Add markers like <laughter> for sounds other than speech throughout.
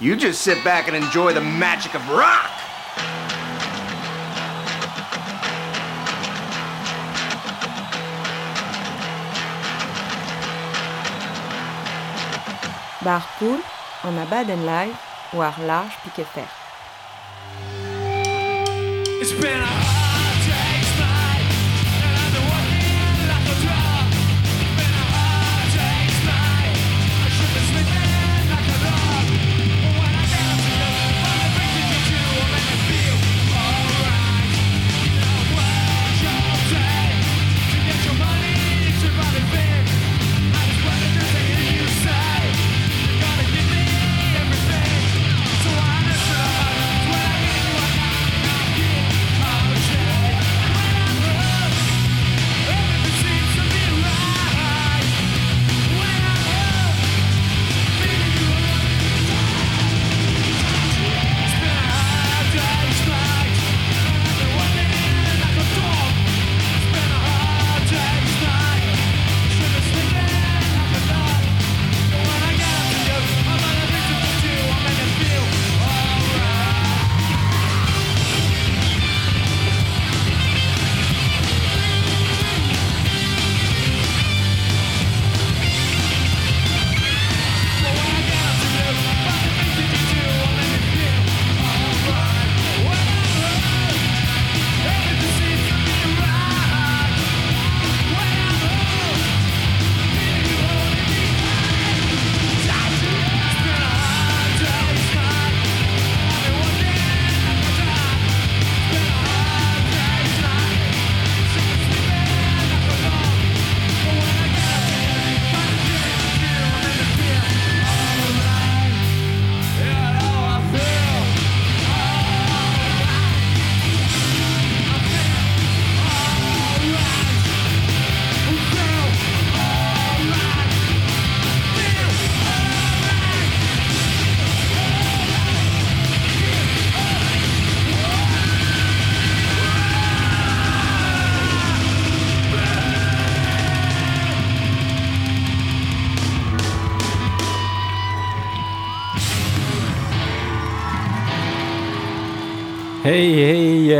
You just sit back and enjoy the magic of rock. Bar poul, an abadenn live war large piket fer.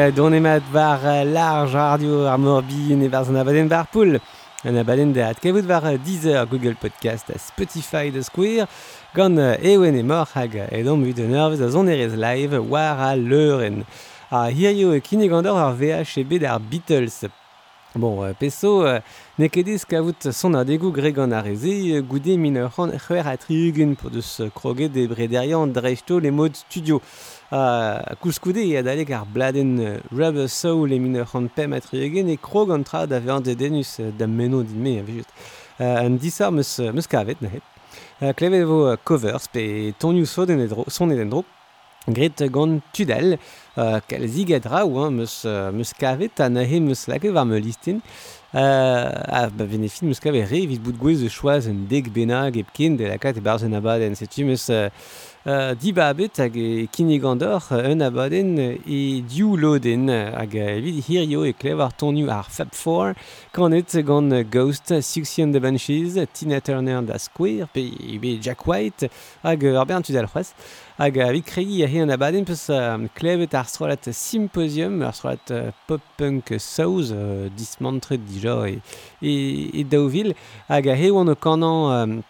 e donemat war large radio ar morbi ne var zan abaden var poul. An abaden da atkevout war Deezer, Google Podcast, Spotify de Square, gant ewen e mor hag edom ut de nervez a zon erez live war a leuren. A hir yo e kine gandor ar VHB d'ar Beatles. Bon, euh, peso, euh, ne kedez kavout son ar degou gregan ar reze, euh, goude min ur c'hwer a triugen po deus kroget de brederian drejto le mod studio. a kouskoude e adalek ar bladen Rubber Soul emin ur c'hant pem atriegen e krog an tra da veant de denus da meno din me a Uh, An disar meus, meus kavet na hep. Klevet vo covers pe tonioù son eden dro. Gret gant tudel, kal ziget raou, meus, meus kavet an ahe meus lake var me listin. a ba venefin meus kavet re vit bout gwez e choaz un deg benag epken de lakat e barzen abad en setu meus... Uh, di babet hag e kinegandor un abaden e diou loden hag evit hirio e klev ar tonu ar Fab Four. Kanet gant Ghost, Sixty and the Banshees, Tina Turner da Square pe ebe Jack White hag ar bern tudal c'hoaz hag evit kregi ahe an abaden peus um, klevet ar strolat Symposium ar strolat uh, pop-punk saouz uh, dismantret dija e, e, e daouvil hag ahe oan o kanan um,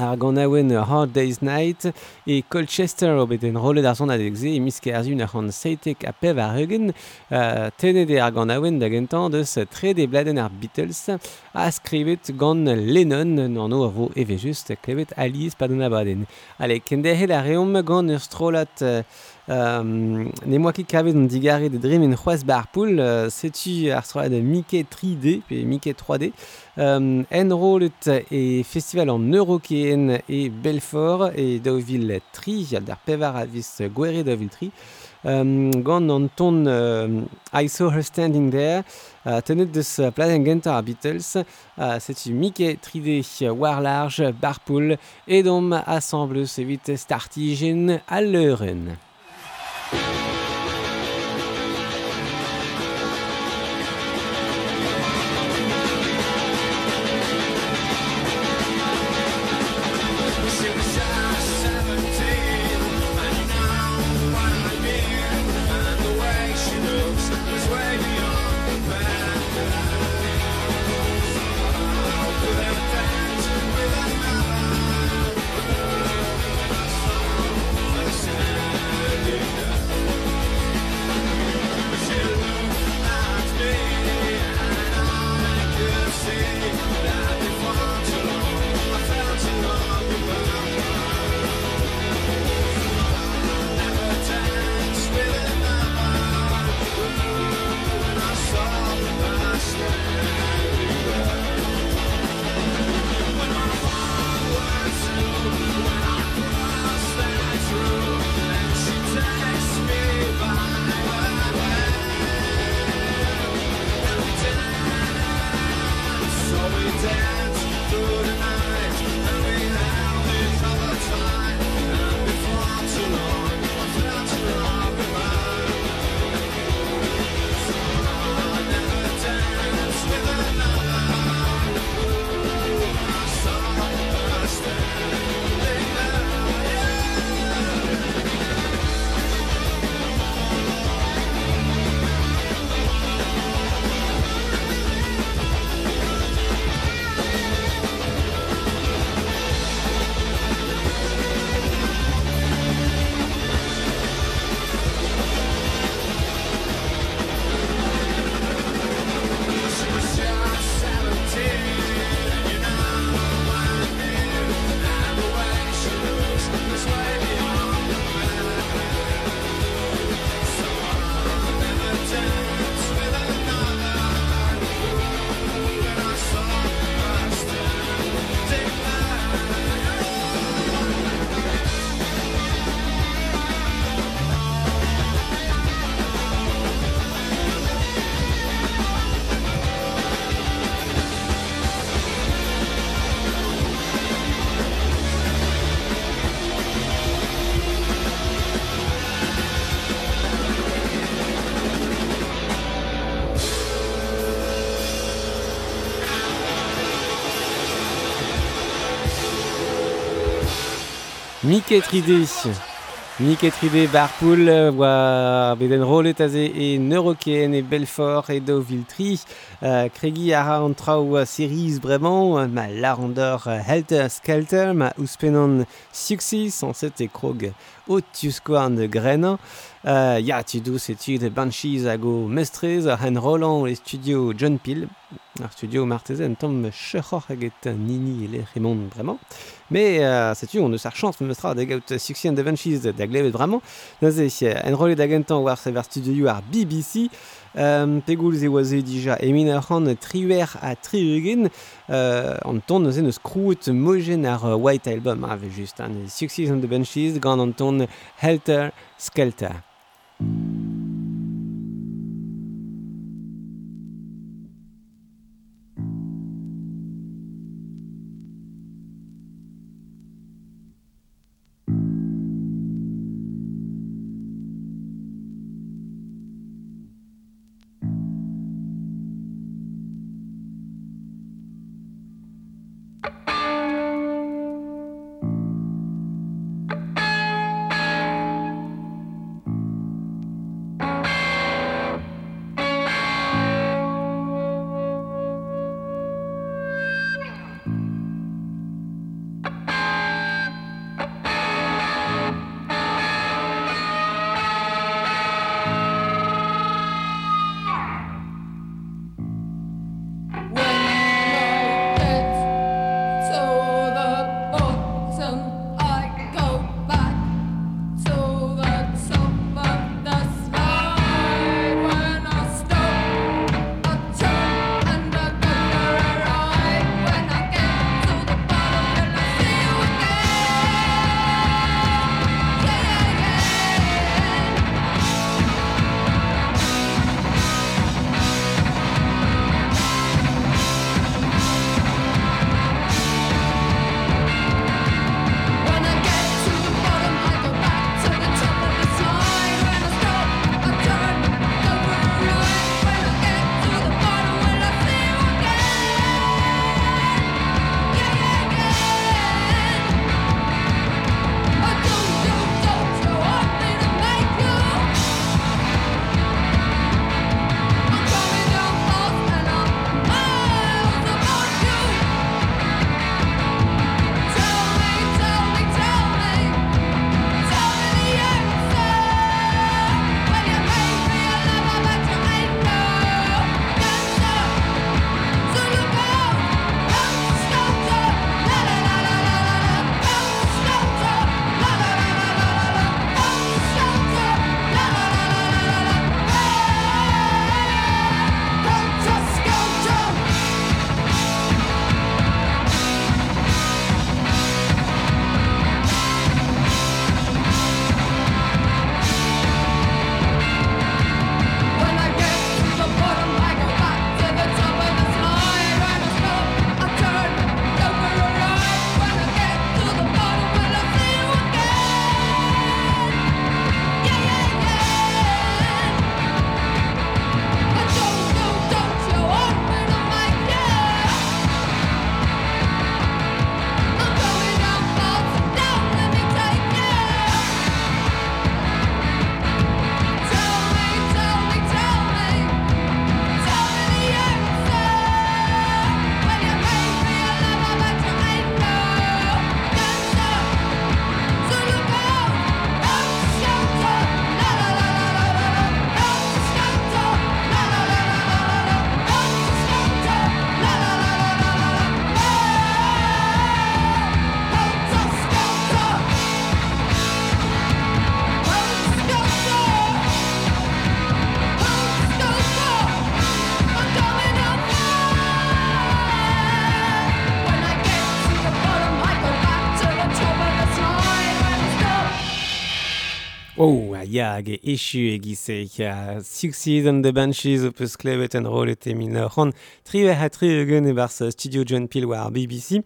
ar ganaouen Hard Day's Night e Colchester o bet en rolet ar son adegze e miske ar zun ar c'hant seitek a pev ar eugen uh, tenede ar ganaouen da gentan deus tre de bladen ar Beatles a skrivet gant Lennon n'an o a vo eve just klevet alies pa dun abaden. Ale, kendehet ar reom gant ur strolat uh, ne moa ket kavet an digare de dream en c'hoaz bar poul, uh, setu ar strolat Mickey 3D, pe Mickey 3D, um, enrolet e festival an Eurokeen e Belfort e daouvil tri, al d'ar pevar a daouvil tri, um, gant an ton I Saw Her Standing There, uh, tenet deus uh, pladen genta ar Beatles, uh, setu Mickey 3D war large, bar poul, edom assembleus evit startigen al leuren. Thank you. Miket ride, Miket ride Barpoul, oa beden rolet aze e Neuroken e Belfort e do Viltri, uh, kregi ara an trao uh, series bremañ, ma larandor uh, helter skelter, ma ouspenan suxis, an set e krog o tiuskoan de grenan, uh, ya tu dous etu de Banshees a go mestrez ar hen Roland e studio John Peel, Ar studio martezen tamm chechor hag nini e le remont bremañ. Me, uh, setu, on eus ar chans me mestra da gaout suksien da venchiz da glevet bremañ. Naze, enrole da gentan war se var studio ar BBC, um, pegoulz e oaze dija emin ar c'han triwer a triugen, uh, an ton neuze neus krout mojen ar White Album, ave just, an suksien da venchiz, gant an ton Helter Skelter. ya ge echu e gise. Ya Succeed on the Banshees o peus klevet en rol et minor an triwe ha tri gen e bar studio John Peel war BBC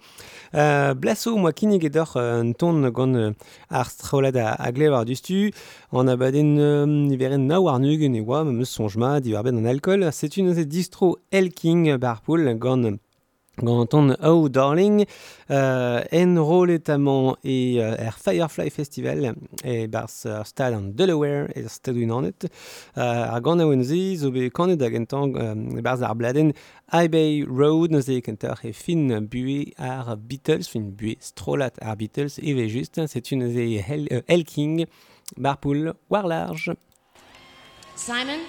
uh, Blaso moa kinig edor uh, un ton gant uh, ar strolad a, a glev du stu. An abaden um, niveren na war nugen e oa meus sonjma di war ben an alcool. C'est une distro Elking barpool gon gant Gant an Oh Darling, euh, en rolet amant e euh, er Firefly Festival e bars ar stad an Delaware e ar stad unanet euh, ar gant awenzi zo be kanet da gentang euh, bars ar bladen Highway Road neus e kentar e fin bue ar Beatles, fin bue strolat ar Beatles e ve just, c'est une e Hel, euh, Helking, Barpool, Warlarge. Simon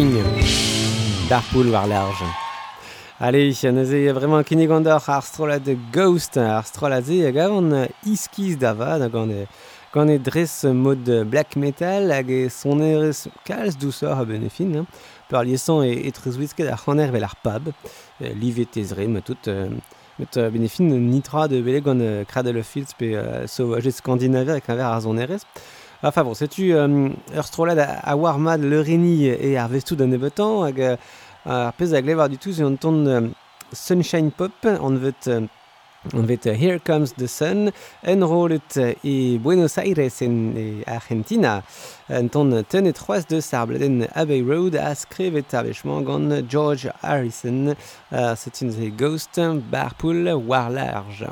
King, Darpool war large. Allez, neuze vraiment kinnig gant ar strolad Ghost, ar strolad ze hag an iskiz da va, gant e, gant e dres mod black metal hag e son erez kalz douceur a benefin, hein, par liesant e, e trezouizket ar c'haner vel ar pab, e, livet ezre, ma tout... Euh, Met euh, benefin nitra de bele gant euh, kradel fields pe euh, sauvaget skandinaver ek an ver ar zon. Enfin favor, setu um, ur strolad a, war mad l'eurini e ar vestoù d'un ebetan hag ar pez a glevar du tout se an ton euh, Sunshine Pop, an vet... On vet uh, Here Comes the Sun, en rolet e Buenos Aires en e Argentina, on ton ten et troas de sable Abbey Road a skrevet avechman gant George Harrison, uh, c'est une Ghost, Barpool, War Large.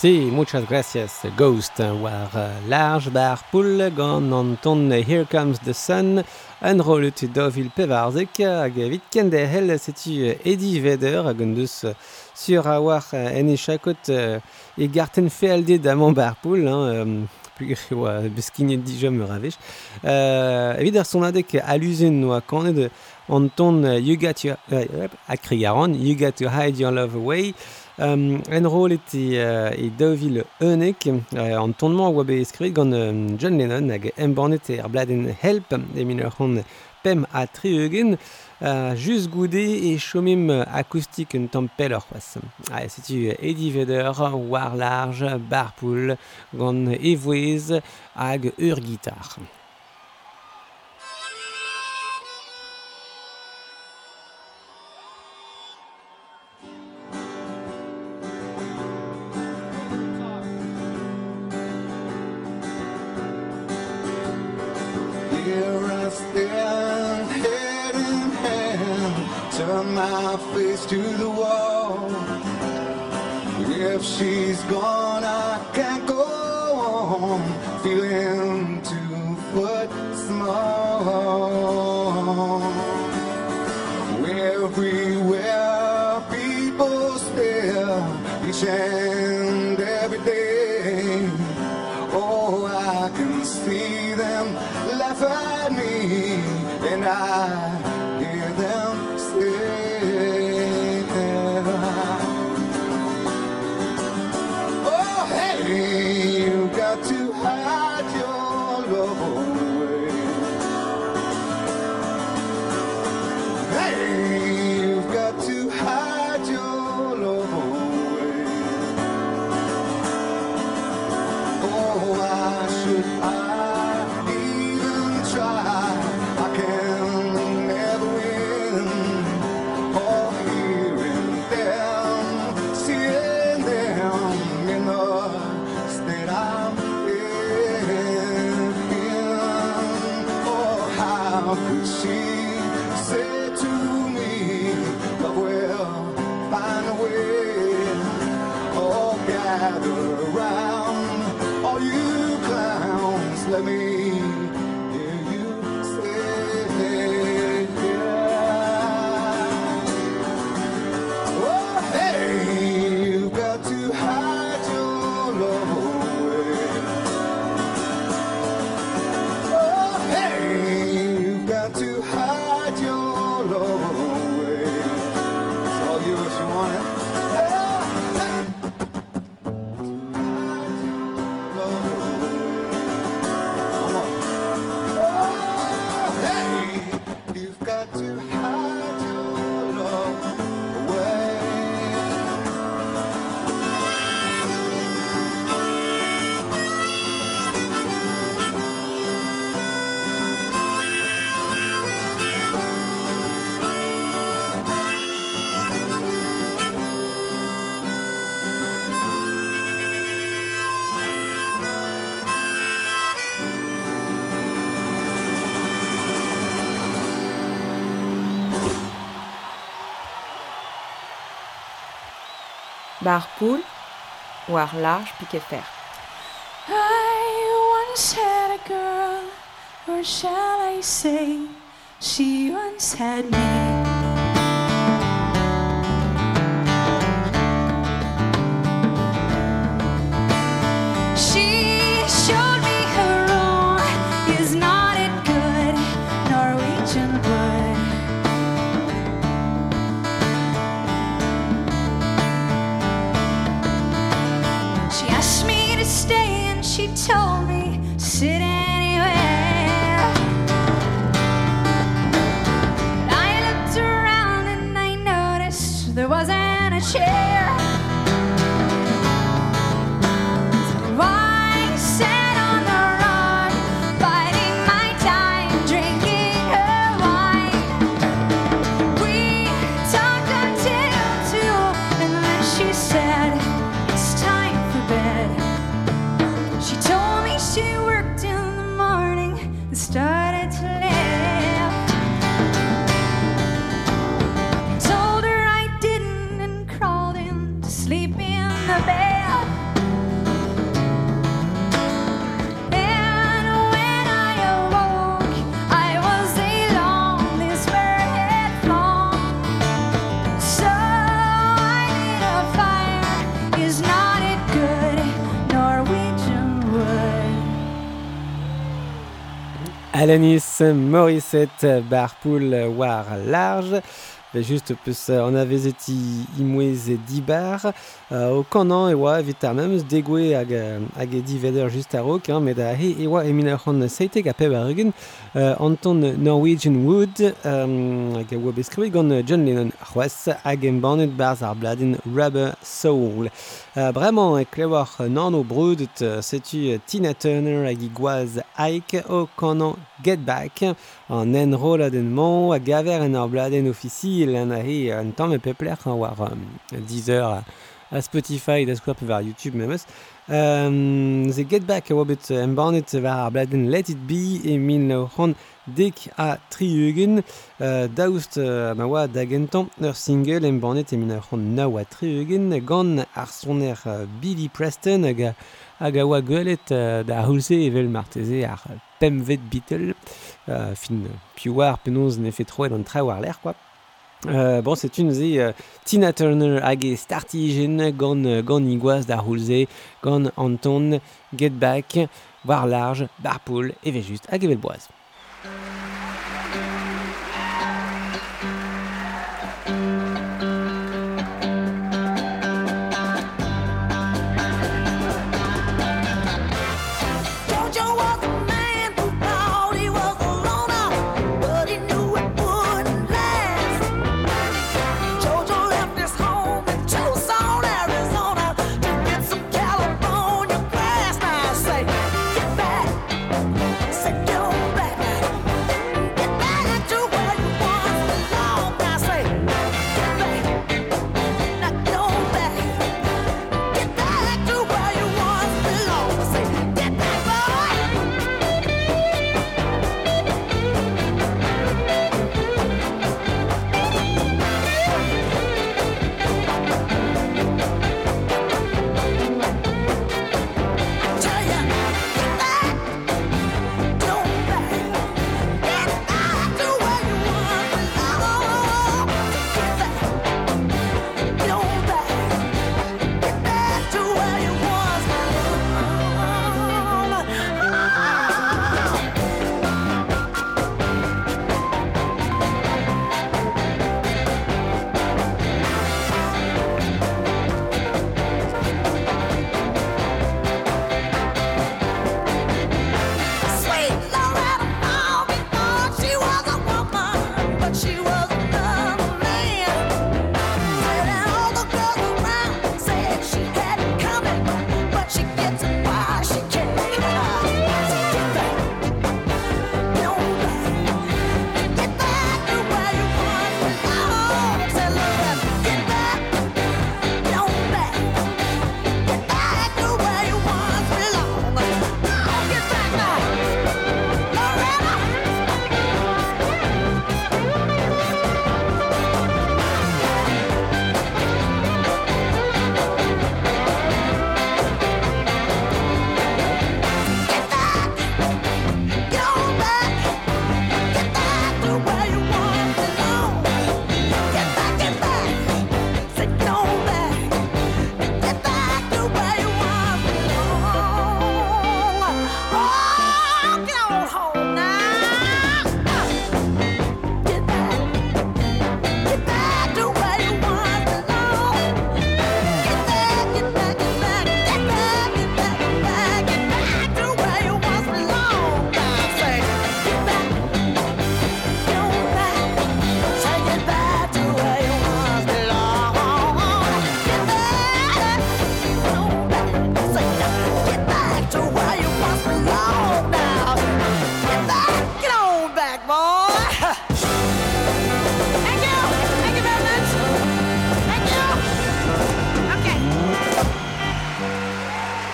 Si, muchas gracias, Ghost, war uh, large bar poul gant an ton Here Comes the Sun, an rolet dovil pevarzek hag evit kende hel setu Eddie Vedder hag an deus sur a war en e chakot e garten fealde d'amant bar poul, hein, plus oa beskinet dijom ur avech. Euh, evit ar son adek aluzen noa kanet an ton You Got Your... Uh, a krigaran, You Got To Hide Your Love Away, Um, Enroll ete uh, e daouvil eunek uh, an tonnement oa be eskrivet gant um, John Lennon hag embornet er bladen Help e min ur c'hant pem a tri eugen uh, jus goude e chomim akoustik un tampel ur c'hoaz. Ah, setu Eddie Vedder, War Large, Barpool, gant evouez hag ur gitar. Bar poul, war large piquet fer. I once had a girl, or shall I say, she once had me. show. Alanis Morissette bar poul war large. Ve just peus an avezeti imouez e dibar. Uh, o kanan e oa evit ar memeus degwe hag, hag e diveder just ar ok, hein, met a he e oa emin ar c'hant seitek a peb ar eugen uh, Anton Norwegian Wood um, hag e oa beskrivi gant John Lennon c'hoaz hag em banet barz ar bladin Rubber Soul. Uh, bremañ e klewar nan o brudet setu Tina Turner hag i gwaz Ike o kanan Get Back. an enrolad den man, a gaver en ar bladen officiel an ahe, an tamm e pepler an war um, Deezer a Spotify da skouar war YouTube memes. Um, ze Get Back a oa bet embarnet war ar bladen Let It Be e min leo c'hant dek a triugen uh, daoust uh, ma oa da gentan ur single embarnet e min leo c'hant nao a triugen gant ar soner uh, Billy Preston hag a oa gwelet uh, da houlse evel marteze ar pemvet Beatle. Euh, fin piouar penaos ne fait troet an traoù ar l'air quoi. Euh, bon, c'est une euh, Tina Turner hag startigen gant, euh, gant igwaz da houlze, gant Anton, Get Back, war large, bar poul, e ve just hag evel.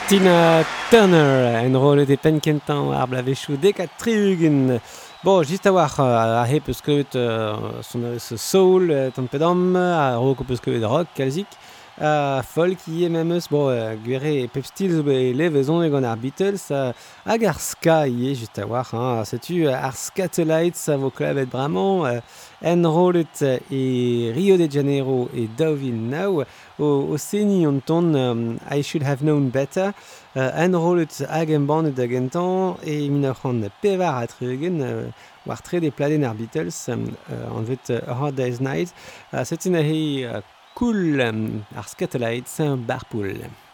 Tina Turner, en rolle de penkentan ar blavechou dek a triugen. Bon, just a war euh, a he peus euh, son soul, euh, tamm pedam, a roko peus rock, kalzik. uh, folk ie même eus, bon, gwere e pep stil zo levezon e Beatles, uh, hag ar ska ie just a war, hein, setu ar Scatolites a vo enrolet e Rio de Janeiro e Deauville now o, o seni an ton um, I Should Have Known Better uh, enrolet hag en bandet hag en tan e min ur c'hant pevar a treugen uh, war tre de pladen ar Beatles um, uh, an vet uh, Hard Day's Night uh, setin a he uh, cool um, ar skatelight bar poul.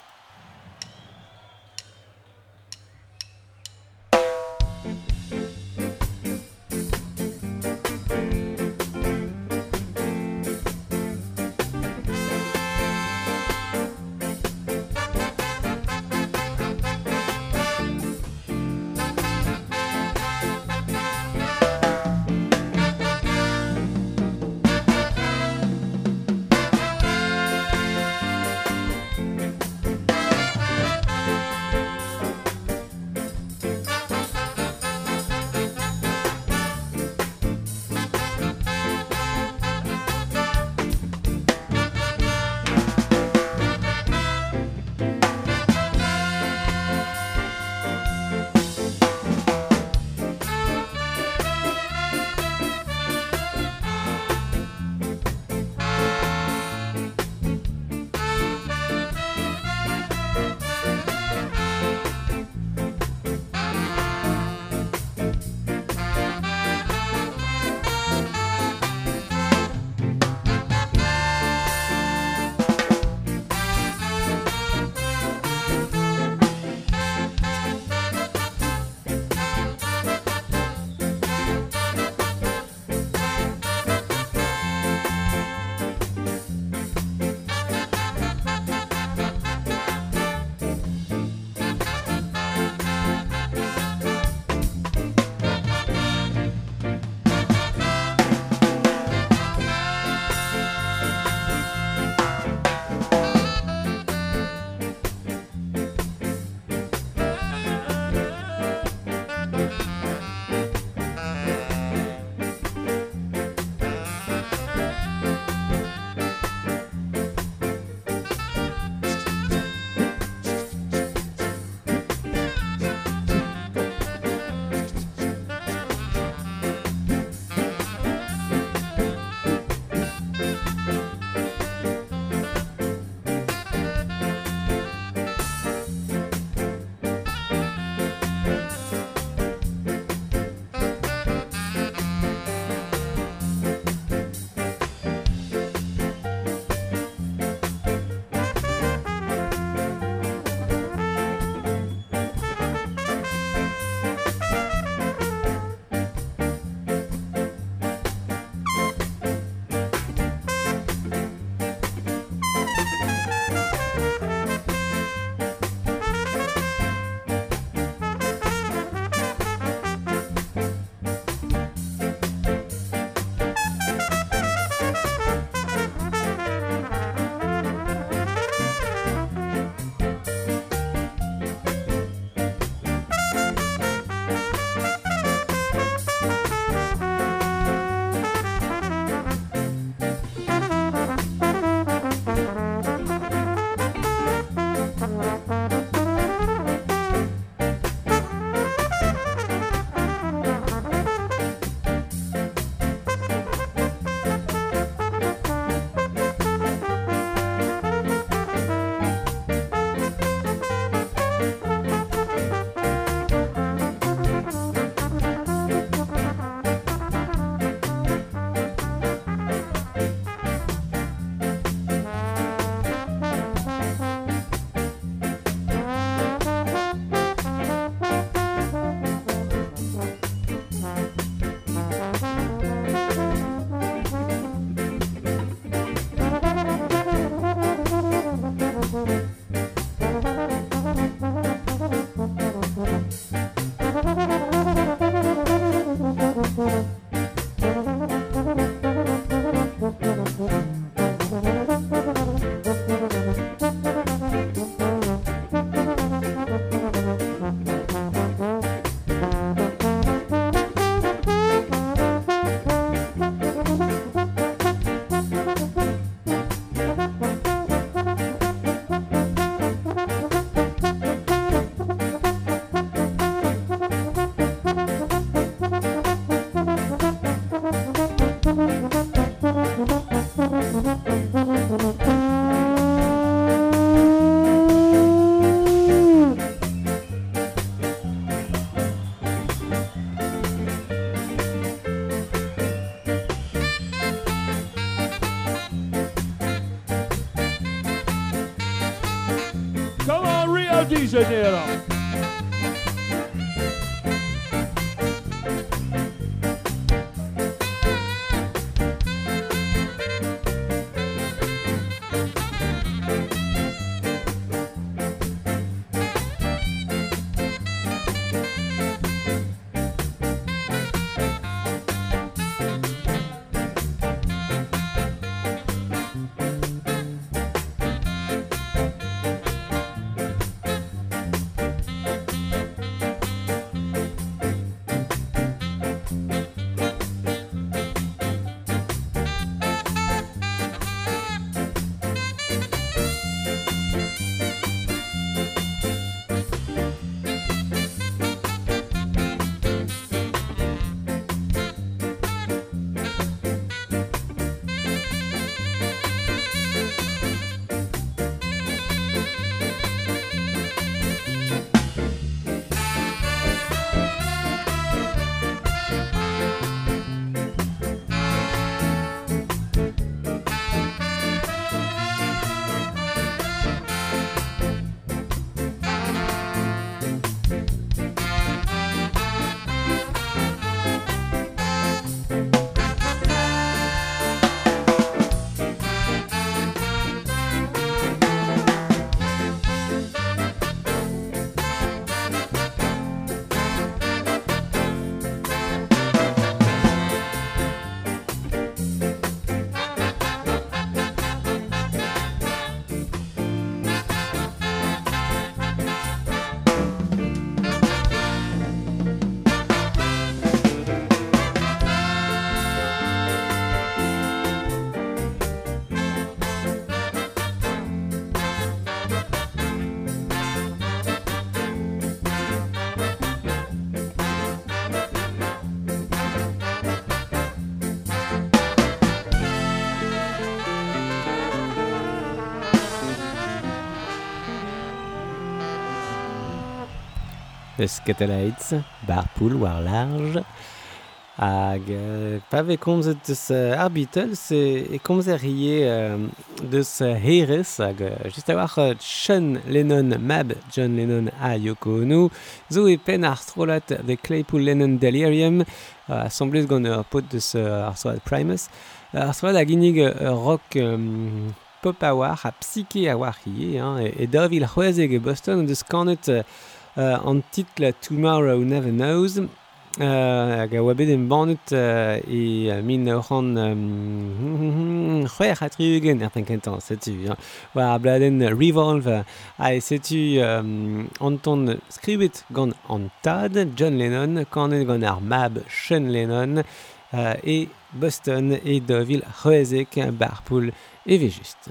eus ketelaetz, bar poul war large, hag euh, pa ve komzet deus euh, ar Beatles e, e komzet rie euh, deus heres, hag just a war Sean Lennon mab John Lennon a Yoko Ono. Zo e pen ar strolat de Claypool Lennon Delirium euh, assemblez gant ur pot deus ar strolat Primus. Ar soad hag inig rock um, pop a war a psyche a war rie hein, e, e davil c'hoazeg e Boston deus kanet an titla Tomorrow Never Knows hag a oa bet en bannet e min a c'han <humming> c'hwer a triugen er penkentan, setu. Oa a bladen Revolve a e setu anton skribet gant an tad John Lennon, kanet gant ar mab Sean Lennon e Boston e dovil c'hwezek bar poul e vejust.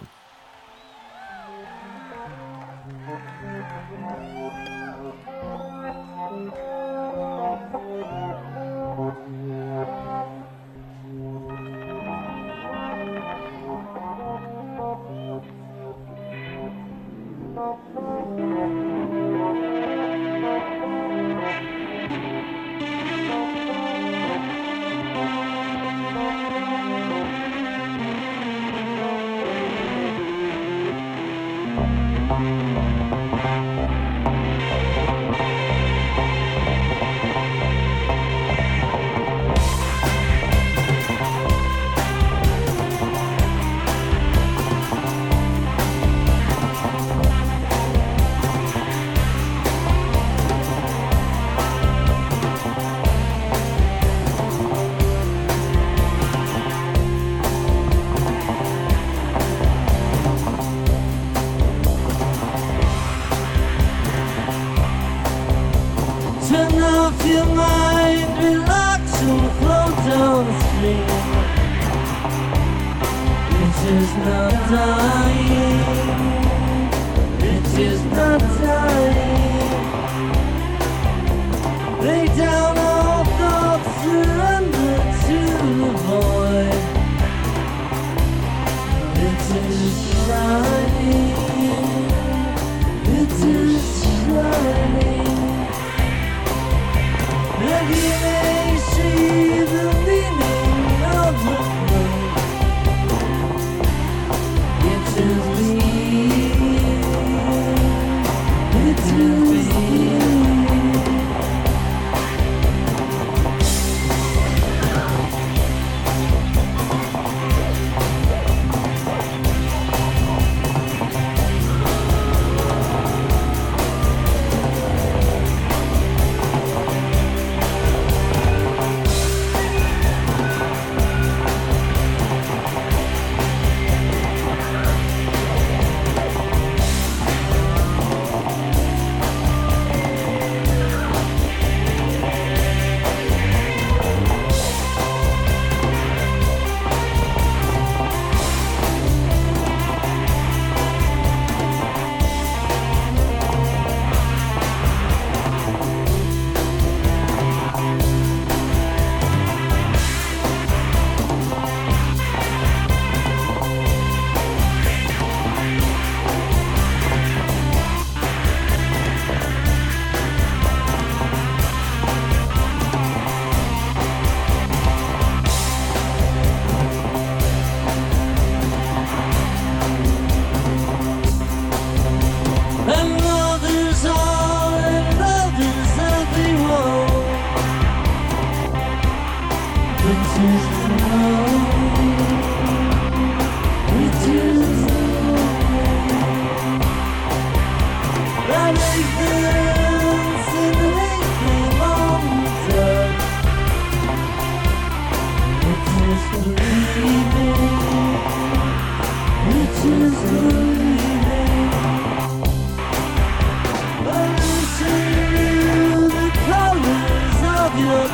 It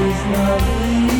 is not leaving.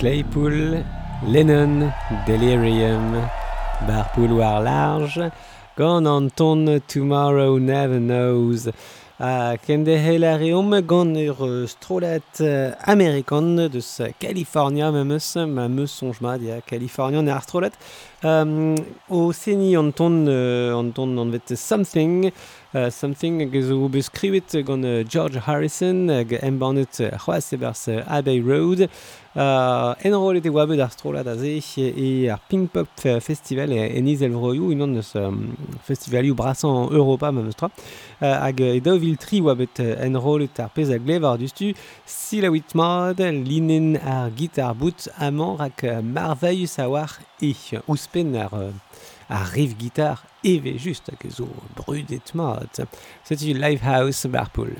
Claypool, Lennon, Delirium, bar pouloir large, gant an ton Tomorrow Never Knows. A kende helarium gant ur strolet amerikan deus California ma meus, ma meus sonjmad dia California ne ar strolet. Um, o seni an ton, uh, an ton an vet something, Uh, something hag zo beskrivet gant uh, George Harrison hag embannet uh, c'hoaz ebers Abbey Road. Uh, en rolet e oabed ar strolad a e ar Pink Pop Festival e eniz el vroioù, unan eus um, festivalioù brasan en Europa ma meustra. Uh, hag e daouvil tri oabed en rolet ar pez a glev ar dustu, sila witmad, linen ar gitar bout amant rak uh, marveillus a war e ouspen ar... Uh, à Rive Guitare et V juste que zo brudetmat. C'est une live house Barpool.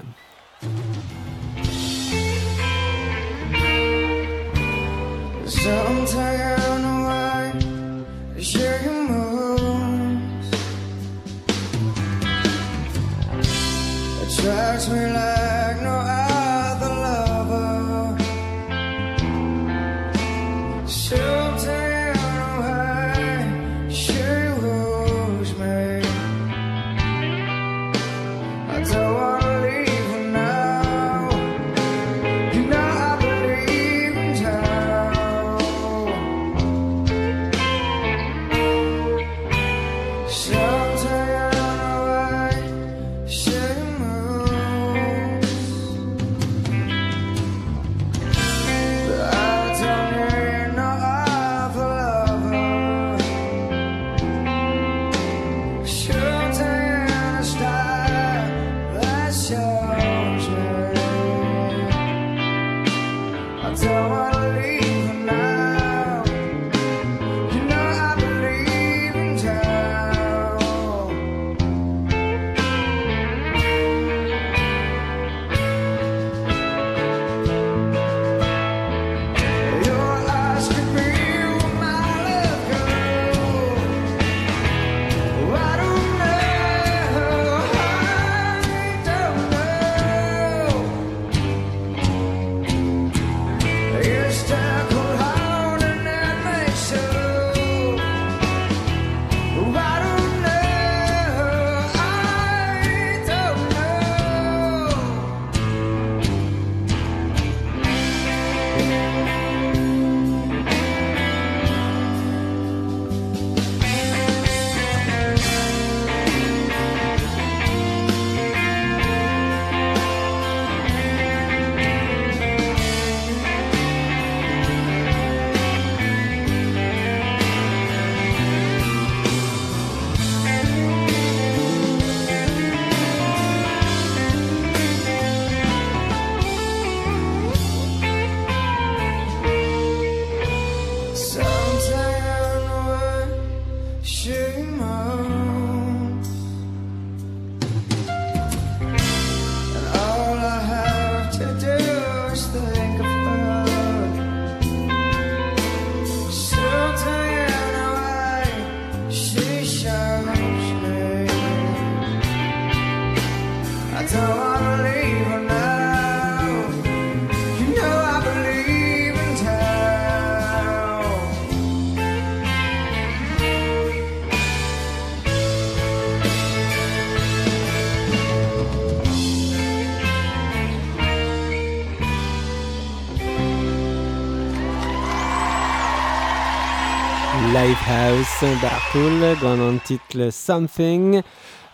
Jason Bartoul gant an titl Something.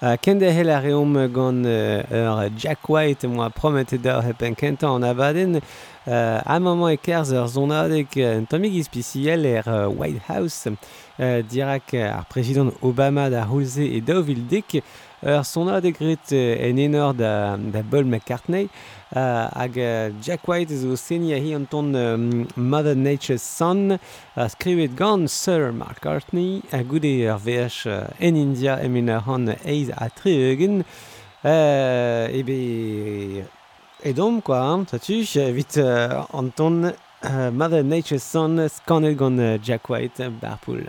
Uh, kende hel a reom gant uh, ur Jack White moa promete d'ar hepen kentan an abaden uh, a maman e kerz ur zonadek uh, un tamig ispiciel er uh, White House. Uh, dirak uh, ar prezident Obama da Hulze e daouvil daovildik. Ur sonadek gret uh, en enor da, da Paul McCartney. uh, Uh, hag uh, Jack White zo seni ahi an ton um, Mother Nature's Son uh, skrivet gant Sir Mark Hartney a goude ar VH uh, en India emin ar han eiz a tre eugen uh, ebe edom kwa hein, tu evit uh, an ton uh, Mother Nature's Son skanet gant uh, Jack White uh, barpoul.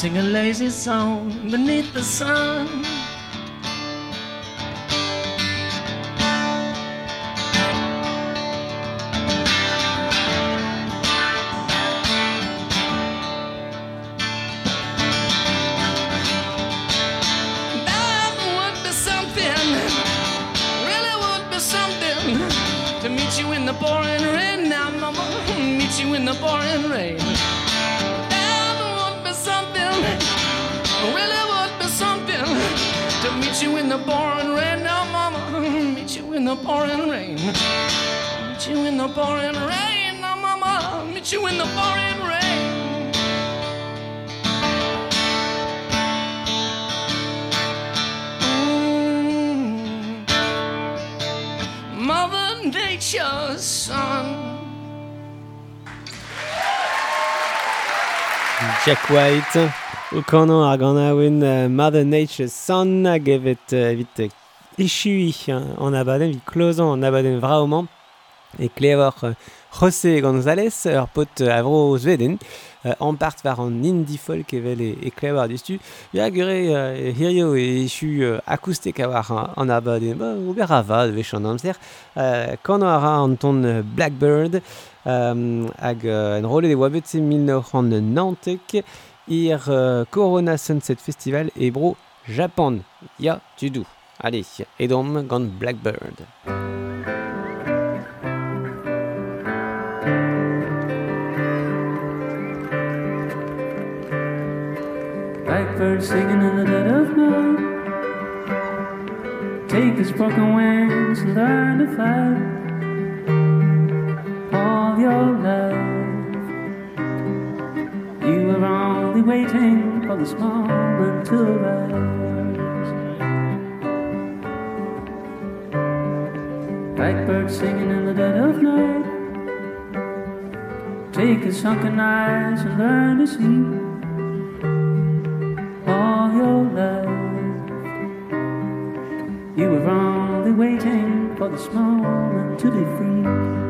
Sing a lazy song beneath the sun. That the pouring rain. Meet you in the pouring rain now, mama. Meet you in the pouring rain. Mm. Mother Nature's son. Jack White, o kanon ar gant aouen uh, Mother Nature's Son evet uh, evit uh, echui uh, an abadenn, evit klozan an abadenn vraoman, e klevor uh, José González, ur pot uh, avro Zweden, uh, an part war an indie folk evel e, e klevor distu. Ya gure hirio e echu uh, akoustek a war an, abadenn, ba, ober a vad vech an amzer. Uh, Kano a ra an ton Blackbird, um, hag en rolle de oabet se 1990 ir Corona Sunset Festival e bro Japan. Ya, tu dou. Allez, edom Gone Blackbird. Blackbird singing in the dead of night. Take his broken wings and learn to fly. All your life, you were only waiting for this moment to rise. Blackbird singing in the dead of night. Take his sunken eyes and learn to see all your life. You were only waiting for this moment to be free.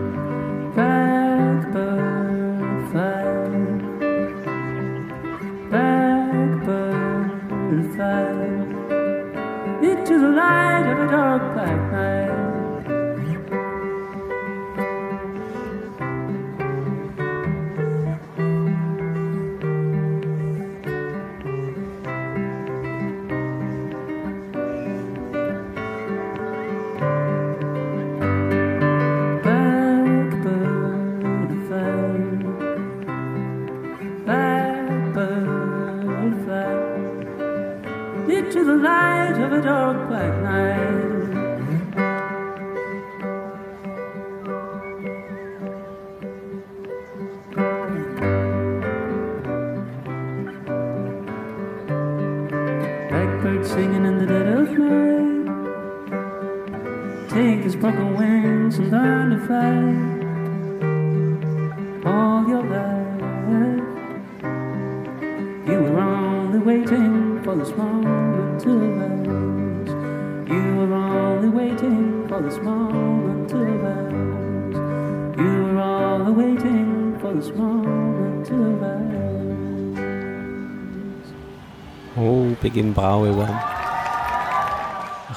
en brao e oan.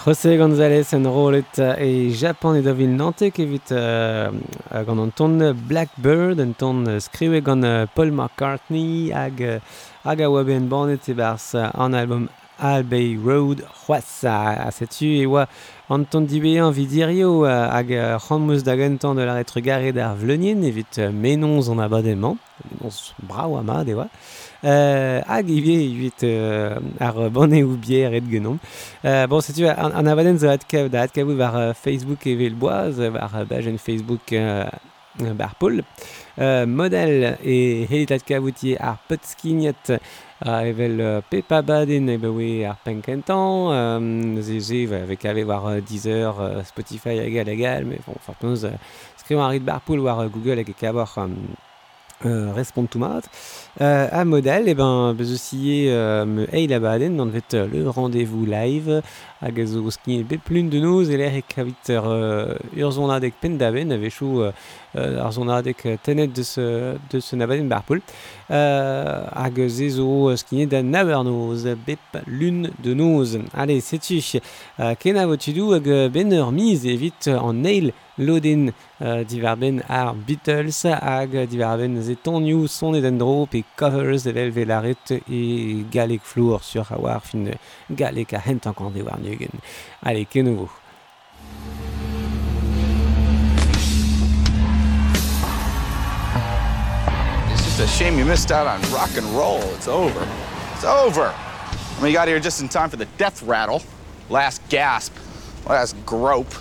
José González en rolet e Japan e da vil nantek evit uh, gant an ton Blackbird, an ton skriwe gant Paul McCartney hag, hag a oa ben banet e bars an album Albay Road c'hoazza a setu e oa an ton dibe an vidirio hag c'hammoz da gantan de la retre gare d'ar vlenien evit menons an abadement, menons brao ama de oa. Euh, hag ivez evit euh, ar banne ou bière et genom. Euh, bon, setu an, an avadenn zo atkav da atkavout war euh, Facebook evel boaz, war euh, bajen Facebook euh, bar Paul. Euh, model e helit atkavoutier ar potskignet a evel euh, pepa baden e bewe ar penkentan, euh, ze ze avec ave war euh, Deezer, euh, Spotify egal egal, mais bon, fartnoz, euh, skrivañ a rit bar Paul war euh, Google hag e euh, euh, respond tout mat. Euh, à modèle, et ben, aussi euh, me vet euh, le rendez-vous live hag a zo de noz e l'er e kavit ur, euh, ur zonadek euh, euh, ar zonadek tenet deus, deus nabadenn barpoul. Euh, hag se zo skinet da naber noz, bep lun de noz. Allez, setu, ken a votidou hag ben ur miz evit an nail loden euh, divarben ar Beatles hag divarben ze tonioù son eden dro pe covers evel velaret e galek flour sur a war fin galek a hentan kan war nugen. Allez, kenovo. It's a shame you missed out on rock and roll. It's over. It's over. You got here just in time for the death rattle. Last gasp. Last grope.